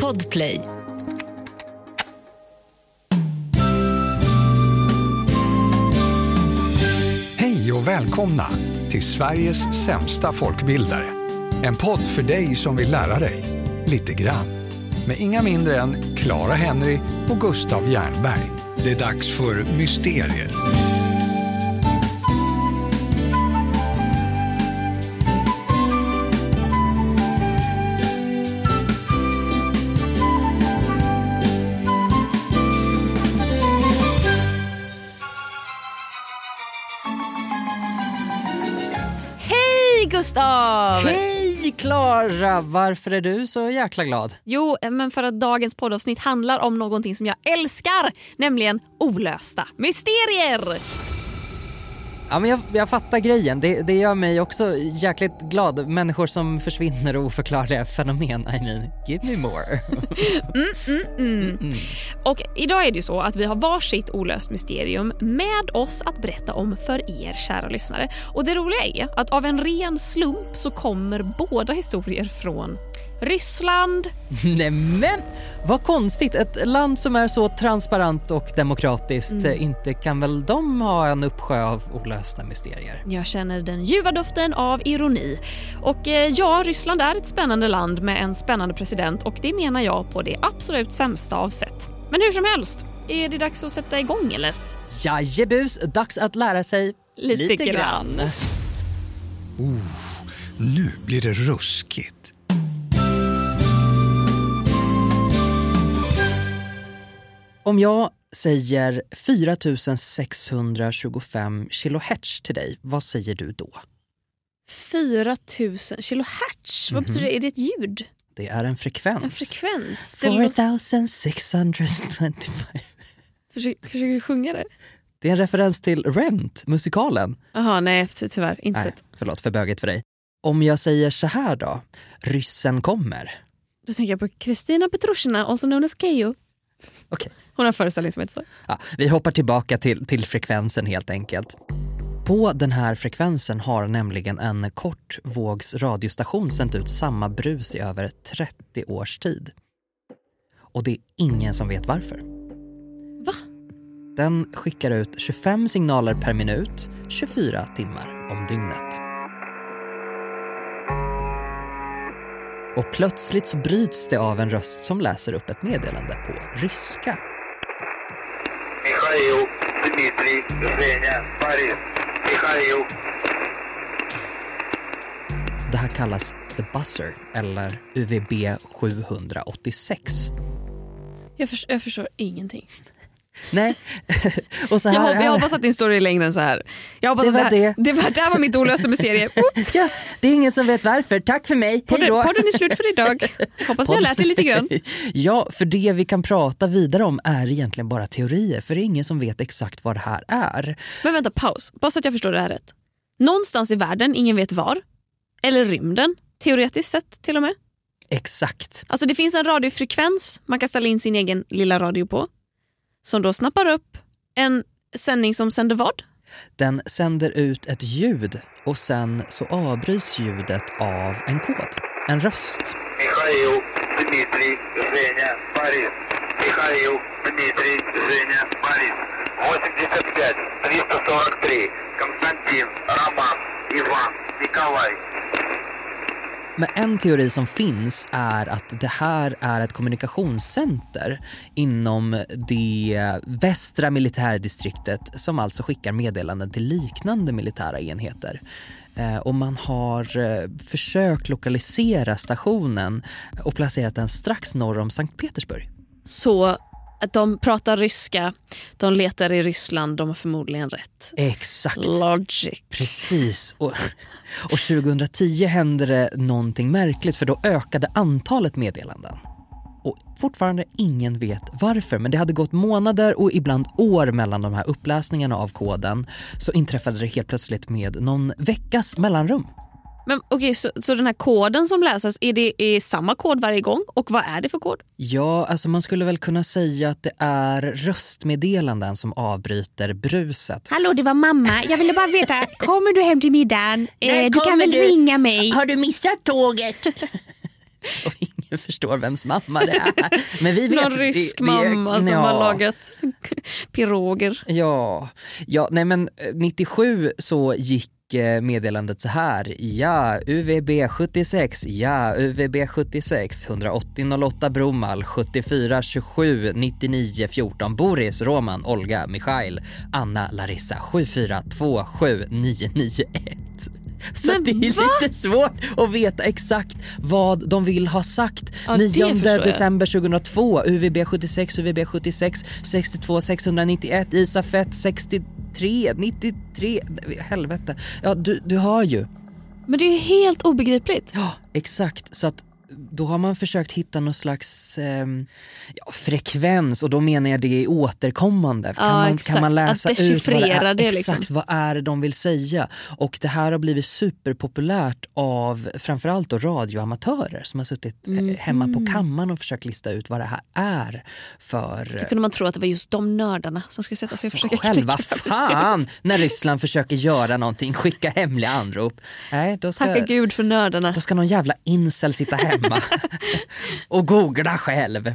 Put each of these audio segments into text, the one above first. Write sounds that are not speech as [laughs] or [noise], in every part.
Podplay. Hej och välkomna till Sveriges sämsta folkbildare. En podd för dig som vill lära dig lite grann. Med inga mindre än Clara Henry och Gustav Jernberg. Det är dags för Mysterier. Gustav! Hej Klara! Varför är du så jäkla glad? Jo, men för att dagens poddavsnitt handlar om någonting som jag älskar, nämligen olösta mysterier. Ja, men jag, jag fattar grejen. Det, det gör mig också jäkligt glad. Människor som försvinner och oförklarliga fenomen. I mean, give me more. [laughs] Och idag är det ju så att vi har varsitt olöst mysterium med oss att berätta om för er kära lyssnare. Och det roliga är att av en ren slump så kommer båda historier från Ryssland. [laughs] Nämen, vad konstigt. Ett land som är så transparent och demokratiskt, eh, inte kan väl de ha en uppsjö av olösta mysterier? Jag känner den ljuva doften av ironi. Och eh, ja, Ryssland är ett spännande land med en spännande president och det menar jag på det absolut sämsta av sätt. Men hur som helst, är det dags att sätta igång eller? Jajebus, dags att lära sig Lite grann. Nu blir det ruskigt. Om jag säger 4625 kilohertz till dig, vad säger du då? 4000 kilohertz, vad betyder det? Är det ett ljud? Det är en frekvens. En frekvens? Det låter- 4625. Försöker, försöker du sjunga det? Det är en referens till Rent, musikalen. Jaha, nej ty- tyvärr. Inte Nej, sett. förlåt, för böget för dig. Om jag säger så här då, ryssen kommer. Då tänker jag på Kristina Petrushina, also known as Keyyo. Okej. Hon har en föreställning som heter så. Ja, vi hoppar tillbaka till, till frekvensen helt enkelt. På den här frekvensen har nämligen en kortvågs radiostation sänt ut samma brus i över 30 års tid. Och det är ingen som vet varför. Va? Den skickar ut 25 signaler per minut, 24 timmar om dygnet. Och plötsligt så bryts det av en röst som läser upp ett meddelande på ryska. Михаил, Дмитрий, Женя, Борис. Михаил, Det här kallas The Buzzer eller UVB 786. Jag, förs- jag förstår ingenting. Nej, och så Jag, här jag är- hoppas att din story är längre än så här. Jag hoppas Det var här, det. Det, var, det här var mitt olösta mysterium. [laughs] Ja, det är ingen som vet varför. Tack för mig. Hej Podden, då. podden är slut för idag. [laughs] Hoppas ni har lärt er lite grann. [laughs] Ja, för det vi kan prata vidare om är egentligen bara teorier. För det är ingen som vet exakt vad det här är. Men vänta, paus. Bara så att jag förstår det här rätt. Någonstans i världen, ingen vet var. Eller rymden, teoretiskt sett till och med. Exakt. Alltså det finns en radiofrekvens man kan ställa in sin egen lilla radio på Som då snappar upp en sändning som sänder vad? Den sänder ut ett ljud och sen så avbryts ljudet av en kod. En röst. Михаил, Дмитрий, Женя, Борис. Михаил, Дмитрий, Женя, Борис. 85, 343. Константин, Роман, Иван, Николай. Men en teori som finns är att det här är ett kommunikationscenter inom det västra militärdistriktet som alltså skickar meddelanden till liknande militära enheter. Eh, och man har eh, försökt lokalisera stationen och placerat den strax norr om Sankt Petersburg. Så att de pratar ryska, de letar i Ryssland, de har förmodligen rätt. Exakt. Logic. Precis. Och, och 2010 hände det någonting märkligt för då ökade antalet meddelanden. Och fortfarande ingen vet varför, men det hade gått månader och ibland år mellan de här uppläsningarna av koden så inträffade det helt plötsligt med någon veckas mellanrum. Men okej, så, så den här koden som läses, är det är samma kod varje gång? Och vad är det för kod? Ja, alltså man skulle väl kunna säga att det är röstmeddelanden som avbryter bruset. Hallå, det var mamma. Jag ville bara veta, [laughs] kommer du hem till middagen? Eh, du kan väl du? ringa mig? Har du missat tåget? [laughs] och ingen förstår vems mamma det är. Men vi vet, Någon rysk vi- mamma som ja. har lagat [laughs] piroger. Ja, ja nej men eh, 97 så gick eh, meddelandet så här. Ja, UVB 76, ja, UVB 76, 180 08 Bromal, 74 27 99 14 Boris, Roman, Olga, Mikhail, Anna, Larissa, 7427 991. Så Men det är va? lite svårt att veta exakt vad de vill ha sagt. Ja, det 9 förstår jag. december 2002, UVB 76, UVB 76, 62 691, Isafett 63, 93, helvete. Ja du, du hör ju. Men det är ju helt obegripligt. Ja exakt, så att då har man försökt hitta någon slags ehm, ja, frekvens och då menar jag det är återkommande. Kan, Ja, man, exakt. kan man läsa Att ut vad det är, det, exakt liksom. vad är det de vill säga? Och det här har blivit superpopulärt av framförallt då radioamatörer som har suttit eh, hemma Mm. på kammaren och försökt lista ut vad det här är för Då kunde man tro att det var just de nördarna som skulle sätta sig och Så försöka själva fan när Ryssland försöker göra någonting, skicka hemliga anrop. Nej, då ska, Tacka gud för nördarna. då ska någon jävla incel sitta hemma [laughs] och googla själv.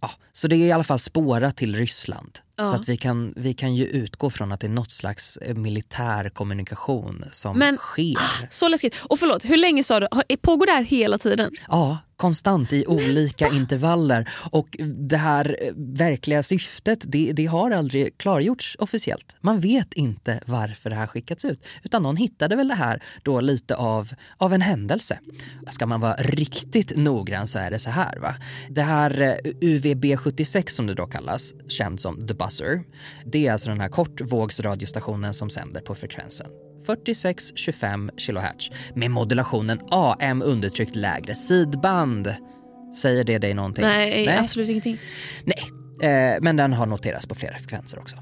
Ja, så det är i alla fall spårat till Ryssland. Ja. Så att vi kan, vi kan ju utgå från att det är något slags eh, militär kommunikation som Men- sker. Så läskigt. Och förlåt, hur länge sa du? Pågår det här hela tiden? Ja, konstant i olika intervaller. Och det här eh, verkliga syftet, det, det har aldrig klargjorts officiellt. Man vet inte varför det här skickats ut. Utan någon hittade väl det här då lite av, av en händelse. Ska man vara riktigt noggrann så är det så här. va. Det här eh, UVB76 som det då kallas, känd som The Buzzer. Det är alltså den här kortvågsradiostationen som sänder på frekvensen 46-25 kHz med modulationen AM undertryckt lägre sidband. Säger det dig någonting? Nej, absolut ingenting. Nej, eh, men den har noterats på flera frekvenser också.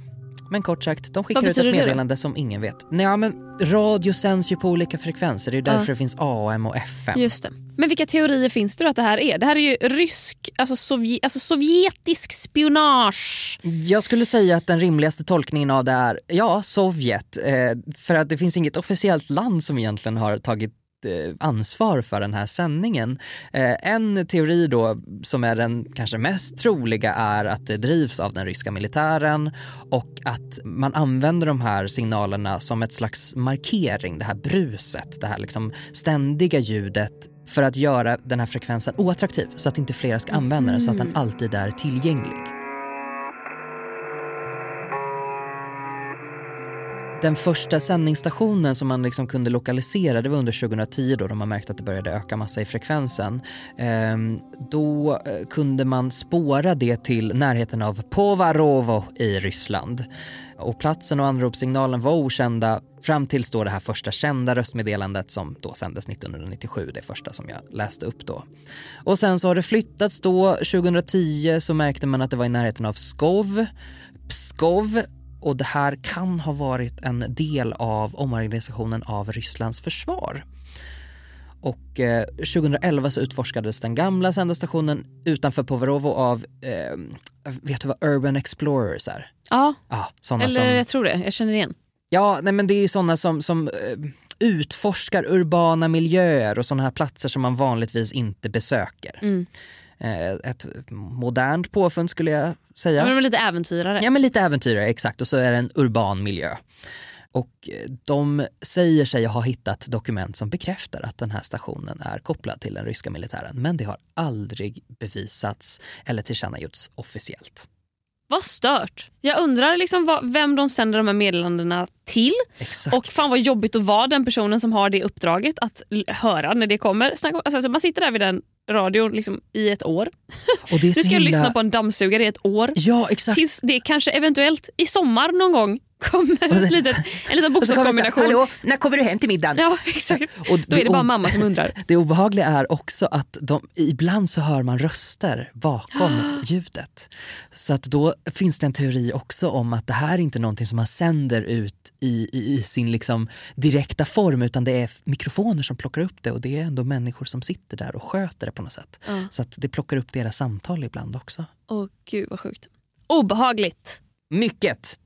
Men kort sagt, de skickar ut ett det meddelande som ingen vet. Nej, ja, men radio sänds ju på olika frekvenser, det är därför det finns AM och FM. Just det. Men vilka teorier finns det då att det här är? Det här är ju rysk, alltså, sovje, alltså sovjetisk spionage. Jag skulle säga att den rimligaste tolkningen av det är, ja, Sovjet. Eh, för att det finns inget officiellt land som egentligen har tagit ansvar för den här sändningen. Eh, en teori då som är den kanske mest troliga är att det drivs av den ryska militären och att man använder de här signalerna som ett slags markering, det här bruset, det här liksom ständiga ljudet för att göra den här frekvensen oattraktiv så att inte fler ska använda den så att den alltid är tillgänglig. Den första sändningsstationen som man liksom kunde lokalisera det var under 2010 då då man märkte att det började öka massa i frekvensen. Ehm, då eh, kunde man spåra det till närheten av Povarovo i Ryssland. Och platsen och anropssignalen var okända fram tills då det här första kända röstmeddelandet som då sändes 1997, det första som jag läste upp då. Och sen så har det flyttats då, 2010 så märkte man att det var i närheten av Skov. Pskov och det här kan ha varit en del av omorganisationen av Rysslands försvar. Och eh, 2011 så utforskades den gamla sändarstationen utanför Poverovo av, eh, vet du vad Urban Explorers är? Ja, såna eller som, jag tror det. Jag känner igen. ja nej men det är ju sådana som, som eh, utforskar urbana miljöer och sådana här platser som man vanligtvis inte besöker. Mm. Eh, ett modernt påfund skulle jag säga. Men de är lite äventyrare. Ja men lite äventyrare, exakt. Och så är det en urban miljö. Och eh, de säger sig ha hittat dokument som bekräftar att den här stationen är kopplad till den ryska militären. Men det har aldrig bevisats eller tillkännagjorts officiellt. Vad stört. Jag undrar liksom vad, vem de sänder de här meddelandena till. Exakt. Och fan vad jobbigt att vara den personen som har det uppdraget att höra när det kommer. Alltså, man sitter där vid den radion liksom, i ett år. Och det är [laughs] Nu ska himla- lyssna på en dammsugare i ett år. Ja exakt. Tills det kanske eventuellt i sommar någon gång kommer ett litet, en liten bokstavskombination. Hallå, när kommer du hem till middagen? Ja exakt. Och Då är det bara mamma som undrar. [laughs] Det obehagliga är också att de, ibland så hör man röster bakom [gasps] ljudet. Så att då finns det en teori också om att det här är inte någonting som man sänder ut i, i, i sin liksom direkta form utan det är mikrofoner som plockar upp det och det är ändå människor som sitter där och sköter det på något sätt. Ja. Så att det plockar upp deras samtal ibland också. Åh gud vad sjukt. Obehagligt. Mycket!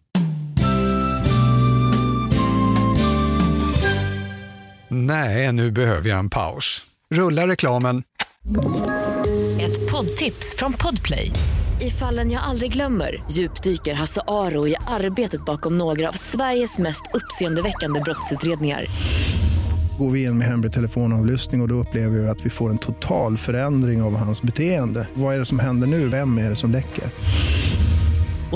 Nej, nu behöver jag en paus. Rulla reklamen. poddtips från Podplay. I fallen jag aldrig glömmer djupdyker Hasse Aro i arbetet bakom några av Sveriges mest uppseendeväckande brottsutredningar. Går vi in med hemlig telefonavlyssning och, och då upplever vi att vi får en total förändring av hans beteende. Vad är det som händer nu? Vem är det som läcker?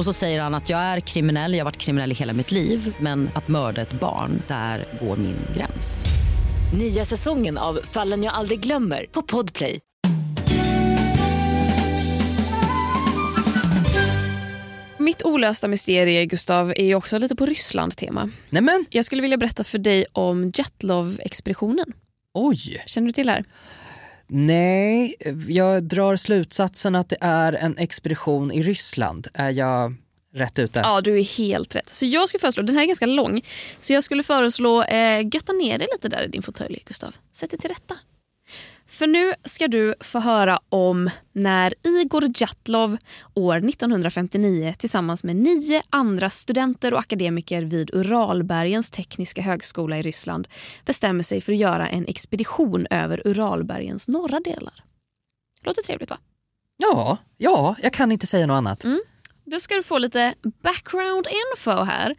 Och så säger han att jag är kriminell, jag har varit kriminell i hela mitt liv men att mörda ett barn, där går min gräns. Nya säsongen av Fallen jag aldrig glömmer på Podplay. Mitt olösta mysterie, Gustav, är ju också lite på Ryssland-tema. Nämen, Jag skulle vilja berätta för dig om Jatlov-expeditionen. oj. Känner du till det här? Nej, jag drar slutsatsen att det är en expedition i Ryssland. Är jag rätt ute? Ja, du är helt rätt. Så jag skulle föreslå, den här är ganska lång, så jag skulle föreslå eh, götta ner dig lite där i din fåtölj, Gustav. Sätt dig till rätta. För nu ska du få höra om när Igor Jatlov år 1959 tillsammans med nio andra studenter och akademiker vid Uralbergens tekniska högskola i Ryssland bestämmer sig för att göra en expedition över Uralbergens norra delar. Låter trevligt va? Ja, ja, jag kan inte säga något annat. Då ska du få lite background info här.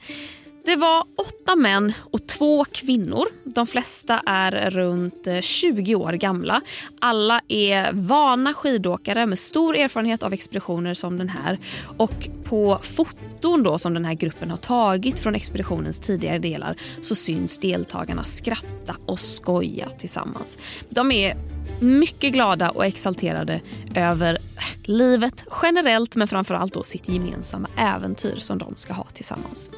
Det var åtta män och två kvinnor. De flesta är runt eh, 20 år gamla. Alla är vana skidåkare med stor erfarenhet av expeditioner som den här. Och på foton då som den här gruppen har tagit från expeditionens tidigare delar så syns deltagarna skratta och skoja tillsammans. De är mycket glada och exalterade över eh, livet generellt men framförallt då sitt gemensamma äventyr som de ska ha tillsammans.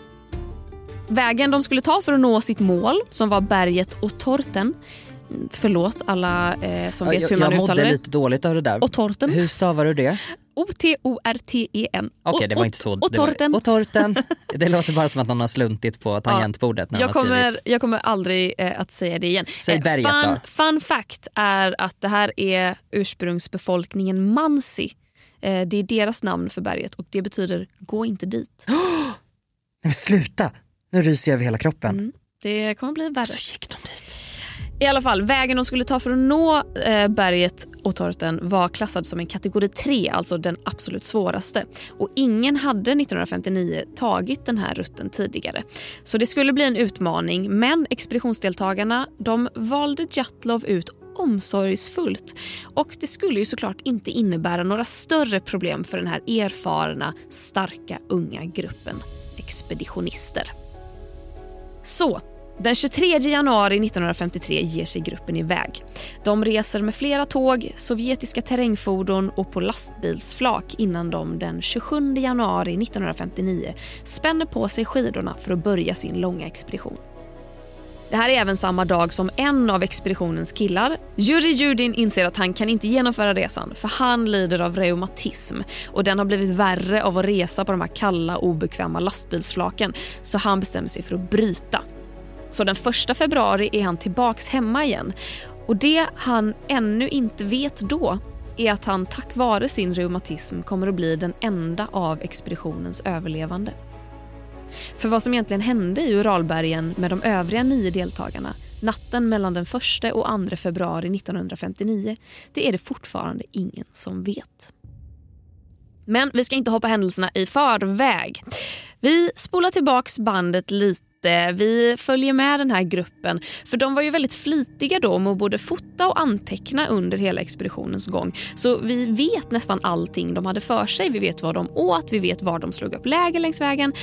Vägen de skulle ta för att nå sitt mål, som var berget Otorten. Mm, Förlåt alla eh, som vet jag, hur man jag mådde uttalar det. lite dåligt av det där. Otorten. Hur stavar du det? O-T-O-R-T-E-N. Okej, det var inte så. Och det torten. Och torten. [laughs] Det låter bara som att någon har sluntit på tangentbordet när jag, har kommer, skrivit. jag kommer aldrig eh, att säga det igen. Säg berget fun, då. fun fact är att det här är ursprungsbefolkningen Mansi. Eh, det är deras namn för berget och det betyder gå inte dit. [gasps] Men sluta! Nu ryser jag över hela kroppen. Mm. Det kommer bli värre. Så gick de dit. I alla fall, vägen de skulle ta för att nå eh, berget och torten var klassad som en kategori 3, alltså den absolut svåraste. Och ingen hade 1959 tagit den här rutten tidigare. Så det skulle bli en utmaning, men expeditionsdeltagarna de valde Jatlov ut omsorgsfullt. Och det skulle ju såklart inte innebära några större problem för den här erfarna, starka, unga gruppen expeditionister. Så, den 23 januari 1953 ger sig gruppen iväg. De reser med flera tåg, sovjetiska terrängfordon och på lastbilsflak innan de den 27 januari 1959 spänner på sig skidorna för att börja sin långa expedition. Det här är även samma dag som en av expeditionens killar, Juri Judin, inser att han kan inte genomföra resan för han lider av reumatism och den har blivit värre av att resa på de här kalla obekväma lastbilsflaken så han bestämmer sig för att bryta. Så den 1 februari är han tillbaks hemma igen och det han ännu inte vet då är att han tack vare sin reumatism kommer att bli den enda av expeditionens överlevande. För vad som egentligen hände i Uralbergen med de övriga nio deltagarna natten mellan den 1 och 2 februari 1959, det är det fortfarande ingen som vet. Men vi ska inte hoppa händelserna i förväg. Vi spolar tillbaks bandet lite. Vi följer med den här gruppen. För de var ju väldigt flitiga då med att både fota och anteckna under hela expeditionens gång. Så vi vet nästan allting de hade för sig. Vi vet vad de åt, vi vet var de slog upp läger längs vägen.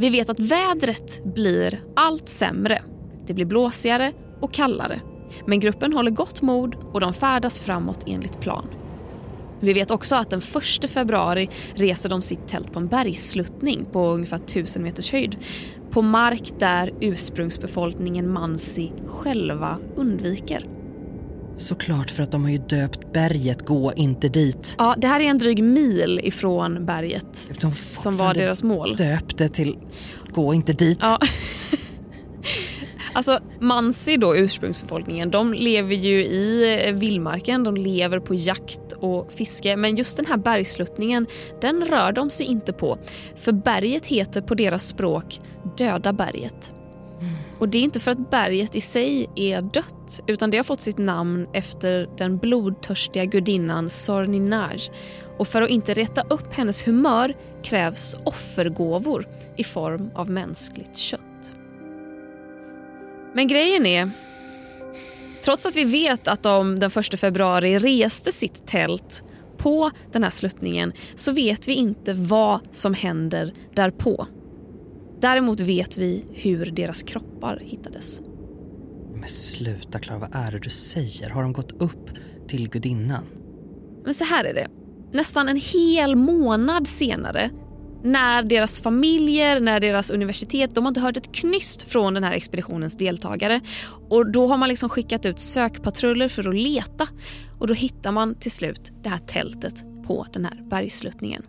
Vi vet att vädret blir allt sämre. Det blir blåsigare och kallare. Men gruppen håller gott mod och de färdas framåt enligt plan. Vi vet också att den 1 februari reser de sitt tält på en bergssluttning på ungefär 1000 meters höjd. På mark där ursprungsbefolkningen Mansi själva undviker. Såklart för att de har ju döpt berget Gå inte dit. Ja, det här är en dryg mil ifrån berget De som var deras mål. döpte till Gå inte dit. Ja. [laughs] Alltså Mansi då, ursprungsbefolkningen, de lever ju i eh, vildmarken, de lever på jakt och fiske. Men just den här bergsluttningen, den rör de sig inte på. För berget heter på deras språk Döda berget. Och det är inte för att berget i sig är dött utan det har fått sitt namn efter den blodtörstiga gudinnan Sorninaj. Och för att inte reta upp hennes humör krävs offergåvor i form av mänskligt kött. Men grejen är, trots att vi vet att de den 1 februari reste sitt tält på den här sluttningen så vet vi inte vad som händer därpå. Däremot vet vi hur deras kroppar hittades. Men sluta Klara, vad är det du säger? Har de gått upp till gudinnan? Men så här är det. Nästan en hel månad senare när deras familjer, när deras universitet, de har inte hört ett knyst från den här expeditionens deltagare. Och Då har man liksom skickat ut sökpatruller för att leta och då hittar man till slut det här tältet på den här bergsluttningen.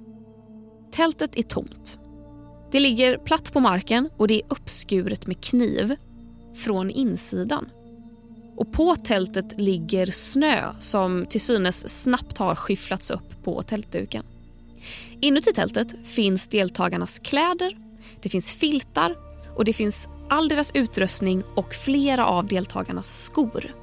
Tältet är tomt. Det ligger platt på marken och det är uppskuret med kniv från insidan. Och På tältet ligger snö som till synes snabbt har skyfflats upp på tältduken. Inuti tältet finns deltagarnas kläder, det finns filtar och det finns all deras utrustning och flera av deltagarnas skor.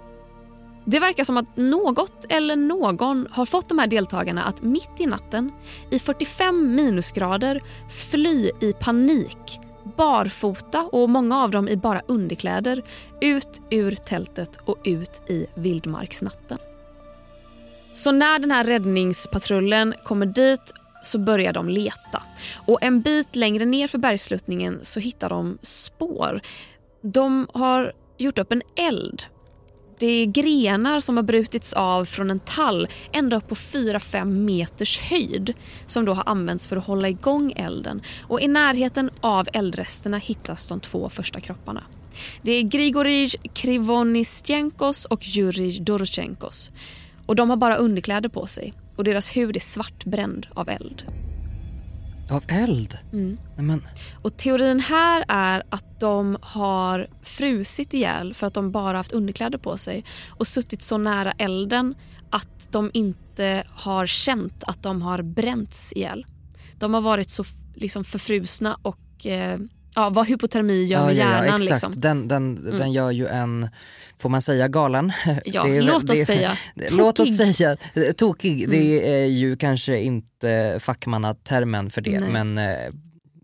Det verkar som att något eller någon har fått de här deltagarna att mitt i natten i 45 minusgrader fly i panik barfota och många av dem i bara underkläder ut ur tältet och ut i vildmarksnatten. Så när den här räddningspatrullen kommer dit så börjar de leta. Och En bit längre ner för bergssluttningen så hittar de spår. De har gjort upp en eld det är grenar som har brutits av från en tall ända upp på 4-5 meters höjd som då har använts för att hålla igång elden. Och I närheten av eldresterna hittas de två första kropparna. Det är Grigorij Krivonistjenkos och Jurij Dorosjenkos. Och de har bara underkläder på sig och deras hud är svartbränd av eld. Av eld? Mm. Men... Och teorin här är att de har frusit ihjäl för att de bara haft underkläder på sig och suttit så nära elden att de inte har känt att de har bränts ihjäl. De har varit så liksom förfrusna och eh, ja, vad hypotermi gör ja, med hjärnan. Ja, exakt. Liksom. Den, den, mm. den gör ju en, får man säga galen? [laughs] Ja, är, låt oss säga [laughs] tokig. Låt oss säga tokig. Mm. Det är ju kanske inte fackmannatermen för det Nej. men eh,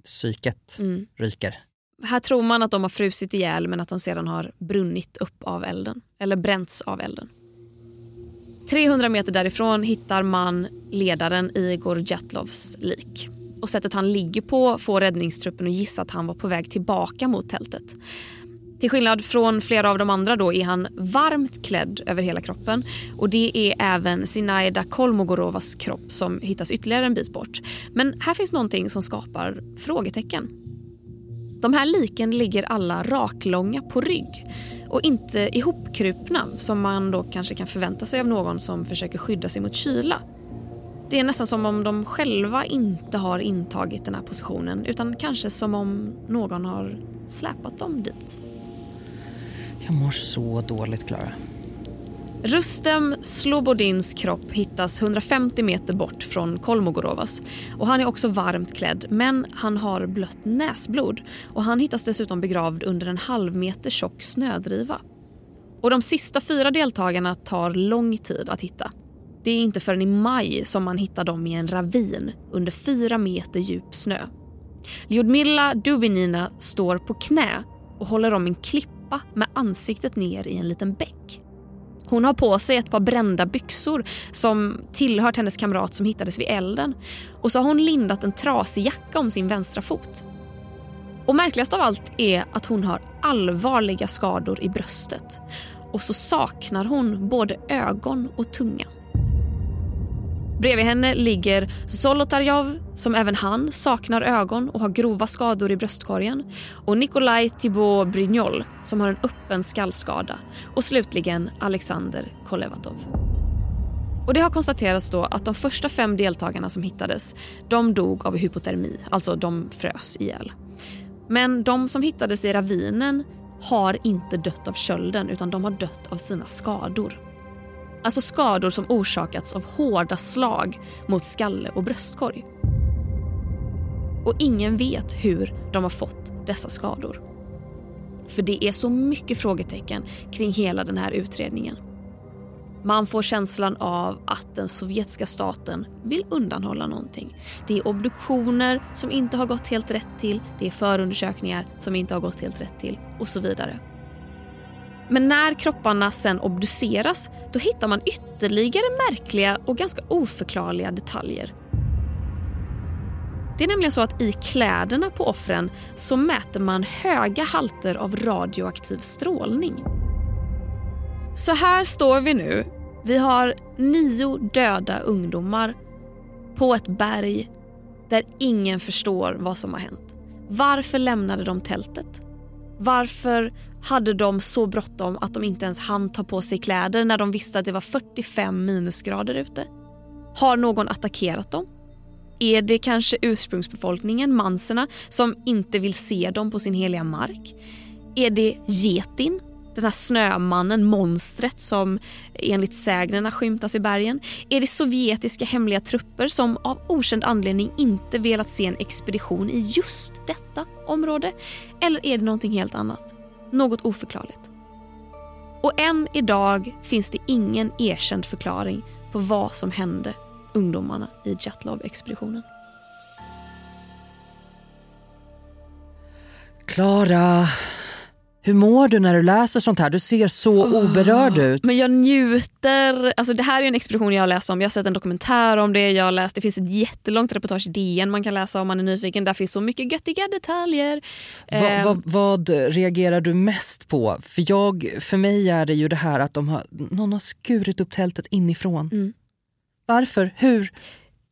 psyket mm. ryker. Här tror man att de har frusit ihjäl men att de sedan har brunnit upp av elden. Eller bränts av elden. 300 meter därifrån hittar man ledaren Igor Jatlovs lik och sättet han ligger på får räddningstruppen att gissa att han var på väg tillbaka mot tältet. Till skillnad från flera av de andra då är han varmt klädd över hela kroppen och det är även Sinaida Kolmogorovas kropp som hittas ytterligare en bit bort. Men här finns någonting som skapar frågetecken. De här liken ligger alla raklånga på rygg och inte ihopkrupna som man då kanske kan förvänta sig av någon som försöker skydda sig mot kyla. Det är nästan som om de själva inte har intagit den här positionen utan kanske som om någon har släpat dem dit. Jag mår så dåligt, Klara. Rustem Slobodins kropp hittas 150 meter bort från Kolmogorovas. Och han är också varmt klädd, men han har blött näsblod. Och han hittas dessutom begravd under en halv meter tjock snödriva. Och de sista fyra deltagarna tar lång tid att hitta. Det är inte förrän i maj som man hittar dem i en ravin under fyra meter djup snö. Ljudmilla Dubinina står på knä och håller om en klippa med ansiktet ner i en liten bäck. Hon har på sig ett par brända byxor som tillhört hennes kamrat som hittades vid elden och så har hon lindat en trasig jacka om sin vänstra fot. Och märkligast av allt är att hon har allvarliga skador i bröstet och så saknar hon både ögon och tunga. Bredvid henne ligger Zolotarjov som även han saknar ögon och har grova skador i bröstkorgen och Nikolaj Thibaut Brignol som har en öppen skallskada och slutligen Alexander Kolevatov. Och Det har konstaterats då att de första fem deltagarna som hittades de dog av hypotermi, alltså de frös ihjäl. Men de som hittades i ravinen har inte dött av kölden utan de har dött av sina skador. Alltså skador som orsakats av hårda slag mot skalle och bröstkorg. Och ingen vet hur de har fått dessa skador. För det är så mycket frågetecken kring hela den här utredningen. Man får känslan av att den sovjetiska staten vill undanhålla någonting. Det är obduktioner som inte har gått helt rätt till, det är förundersökningar som inte har gått helt rätt till och så vidare. Men när kropparna sen obduceras då hittar man ytterligare märkliga och ganska oförklarliga detaljer. Det är nämligen så att i kläderna på offren så mäter man höga halter av radioaktiv strålning. Så här står vi nu. Vi har nio döda ungdomar på ett berg där ingen förstår vad som har hänt. Varför lämnade de tältet? Varför hade de så bråttom att de inte ens hann ta på sig kläder när de visste att det var 45 minusgrader ute? Har någon attackerat dem? Är det kanske ursprungsbefolkningen, manserna, som inte vill se dem på sin heliga mark? Är det getin, den här snömannen, monstret som enligt sägnerna skymtas i bergen? Är det sovjetiska hemliga trupper som av okänd anledning inte velat se en expedition i just detta område? Eller är det någonting helt annat? Något oförklarligt. Och än idag finns det ingen erkänd förklaring på vad som hände ungdomarna i Jatlov-expeditionen. Klara, hur mår du när du läser sånt här? Du ser så oh, oberörd ut. Men jag njuter. Alltså det här är en expedition jag har läst om. Jag har sett en dokumentär om det. Jag har läst, det finns ett jättelångt reportage i DN man kan läsa om man är nyfiken. Där finns så mycket göttiga detaljer. Va, va, ehm. vad reagerar du mest på? För, jag, för mig är det ju det här att de har, någon har skurit upp tältet inifrån. Mm. Varför? Hur?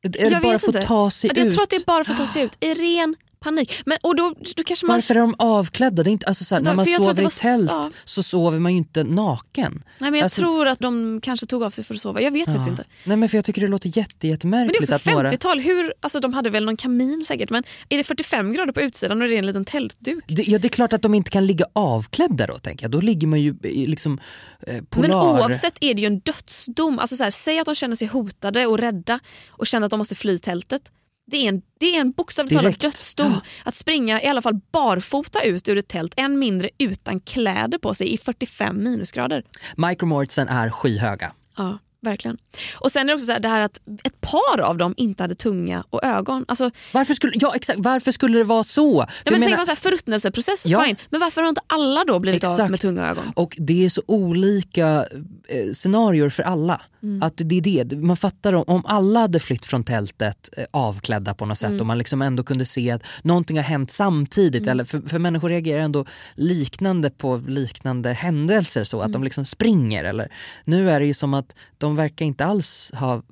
Är det jag bara för att ta sig jag ut? Jag tror att det är bara för att ta sig ut. I ren panik. Men, och då, då kanske man... Varför är de avklädda? Det är inte, alltså såhär, när man sover i tält ja. så sover man ju inte naken. Nej, men jag alltså... tror att de kanske tog av sig för att sova. Jag vet ja. faktiskt inte. Nej, men för Jag tycker det låter jätte, jättemärkligt. Men det är också 50-tal. Några... alltså, de hade väl någon kamin säkert. Men är det 45 grader på utsidan och det är en liten tältduk? Det, ja, det är klart att de inte kan ligga avklädda då. Tänker jag. Då ligger man ju liksom eh, polar... Men oavsett är det ju en dödsdom. Alltså, så säg att de känner sig hotade och rädda och känner att de måste fly tältet det är en, det är en bokstavligt talat dödsdom. Ja. Att springa i alla fall barfota ut ur ett tält, än mindre utan kläder på sig i 45 minusgrader. Micromortsen är skyhöga. Ja verkligen. Och sen är det också så här, det här att ett par av dem inte hade tunga och ögon. Alltså, varför, skulle, ja, exakt, varför skulle det vara så? Ja, men menar, tänk så här, förruttnelseprocess, ja. fine. Men varför har inte alla då blivit exakt. av med tunga ögon? Och det är så olika eh, scenarier för alla. Mm. Att det är det. Man fattar om, om alla hade flytt från tältet eh, avklädda på något sätt mm. och man liksom ändå kunde se att någonting har hänt samtidigt. Mm. Eller för, för människor reagerar ändå liknande på liknande händelser så att mm. de liksom springer. Eller, nu är det ju som att de verkar inte alls ha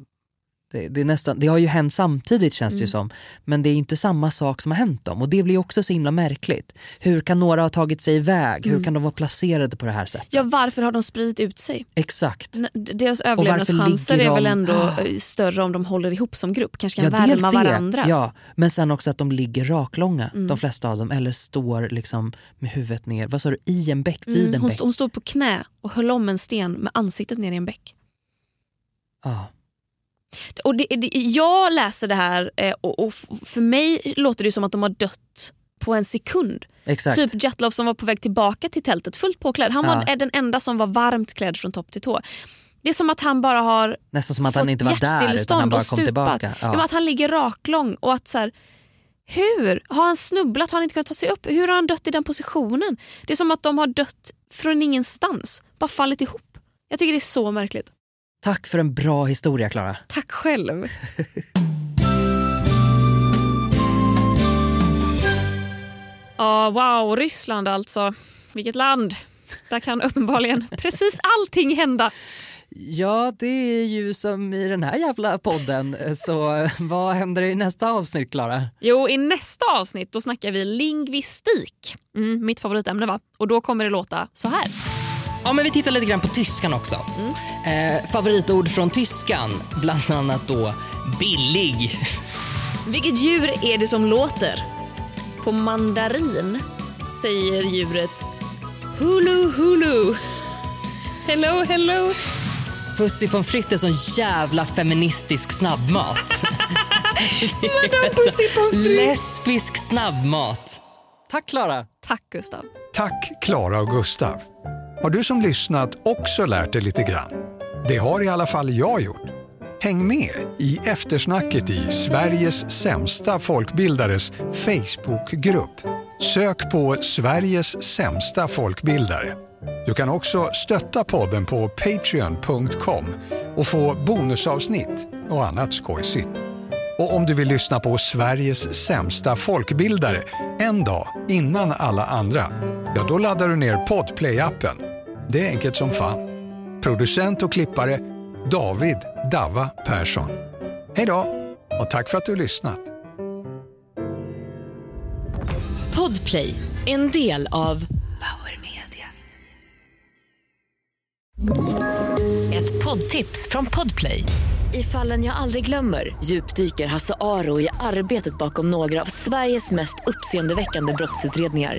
det, det, är nästan, det har ju hänt samtidigt känns det mm. som. Men det är inte samma sak som har hänt dem. Och det blir också så himla märkligt. Hur kan några ha tagit sig iväg? Mm. Hur kan de vara placerade på det här sättet? Ja varför har de spridit ut sig? Exakt. Deras överlevnadschanser de... är väl ändå ah. större om de håller ihop som grupp. Kanske kan ja, värma varandra. Ja, men sen också att de ligger raklånga mm. de flesta av dem. Eller står liksom med huvudet ner. Vad sa du? I en bäck? Vid mm, en hon, bäck? hon stod på knä och höll om en sten med ansiktet ner i en bäck. Ja. Och det, det, jag läser det här eh, och, och, för mig låter det som att de har dött på en sekund. Exakt. Typ Jatlov som var på väg tillbaka till tältet fullt påklädd. Han ja. var den enda som var varmt klädd från topp till tå. Det är som att han bara har Nästan som att han inte var där utan han bara kom tillbaka. Ja. Att han ligger raklång och att så här, hur? Har han snubblat? Har han inte kunnat ta sig upp? Hur har han dött i den positionen? Det är som att de har dött från ingenstans. Bara fallit ihop. Jag tycker det är så märkligt. Tack för en bra historia, Klara. Tack själv. [laughs] oh, wow, Ryssland alltså. Vilket land. Där kan uppenbarligen [laughs] precis allting hända. Ja, det är ju som i den här jävla podden. Så vad händer i nästa avsnitt, Klara? Jo, i nästa avsnitt då snackar vi lingvistik. Mm, mitt favoritämne, va? Och då kommer det låta så här. Ja, men vi tittar lite grann på tyskan också. Mm. Eh, favoritord från tyskan, bland annat då billig. Vilket djur är det som låter? På mandarin säger djuret hulu hulu. Hello hello. Pussy pommes frites är sån jävla feministisk snabbmat. [laughs] Vadå pussy pommes frites? Lesbisk snabbmat. Tack Klara. Tack Gustav. Tack Klara och Gustav. Har du som lyssnat också lärt dig lite grann? Det har i alla fall jag gjort. Häng med i eftersnacket i Sveriges sämsta folkbildares Facebookgrupp. Sök på Sveriges sämsta folkbildare. Du kan också stötta podden på patreon.com och få bonusavsnitt och annat skojsigt. Och om du vill lyssna på Sveriges sämsta folkbildare en dag innan alla andra, ja då laddar du ner Podplay-appen. Det är enkelt som fan. Producent och klippare David Dava Persson. Hej då och tack för att du har lyssnat. Podplay, en del av Power Media. Ett poddtips från Podplay. I fallen jag aldrig glömmer djupdyker Hasse Aro i arbetet bakom några av Sveriges mest uppseendeväckande brottsutredningar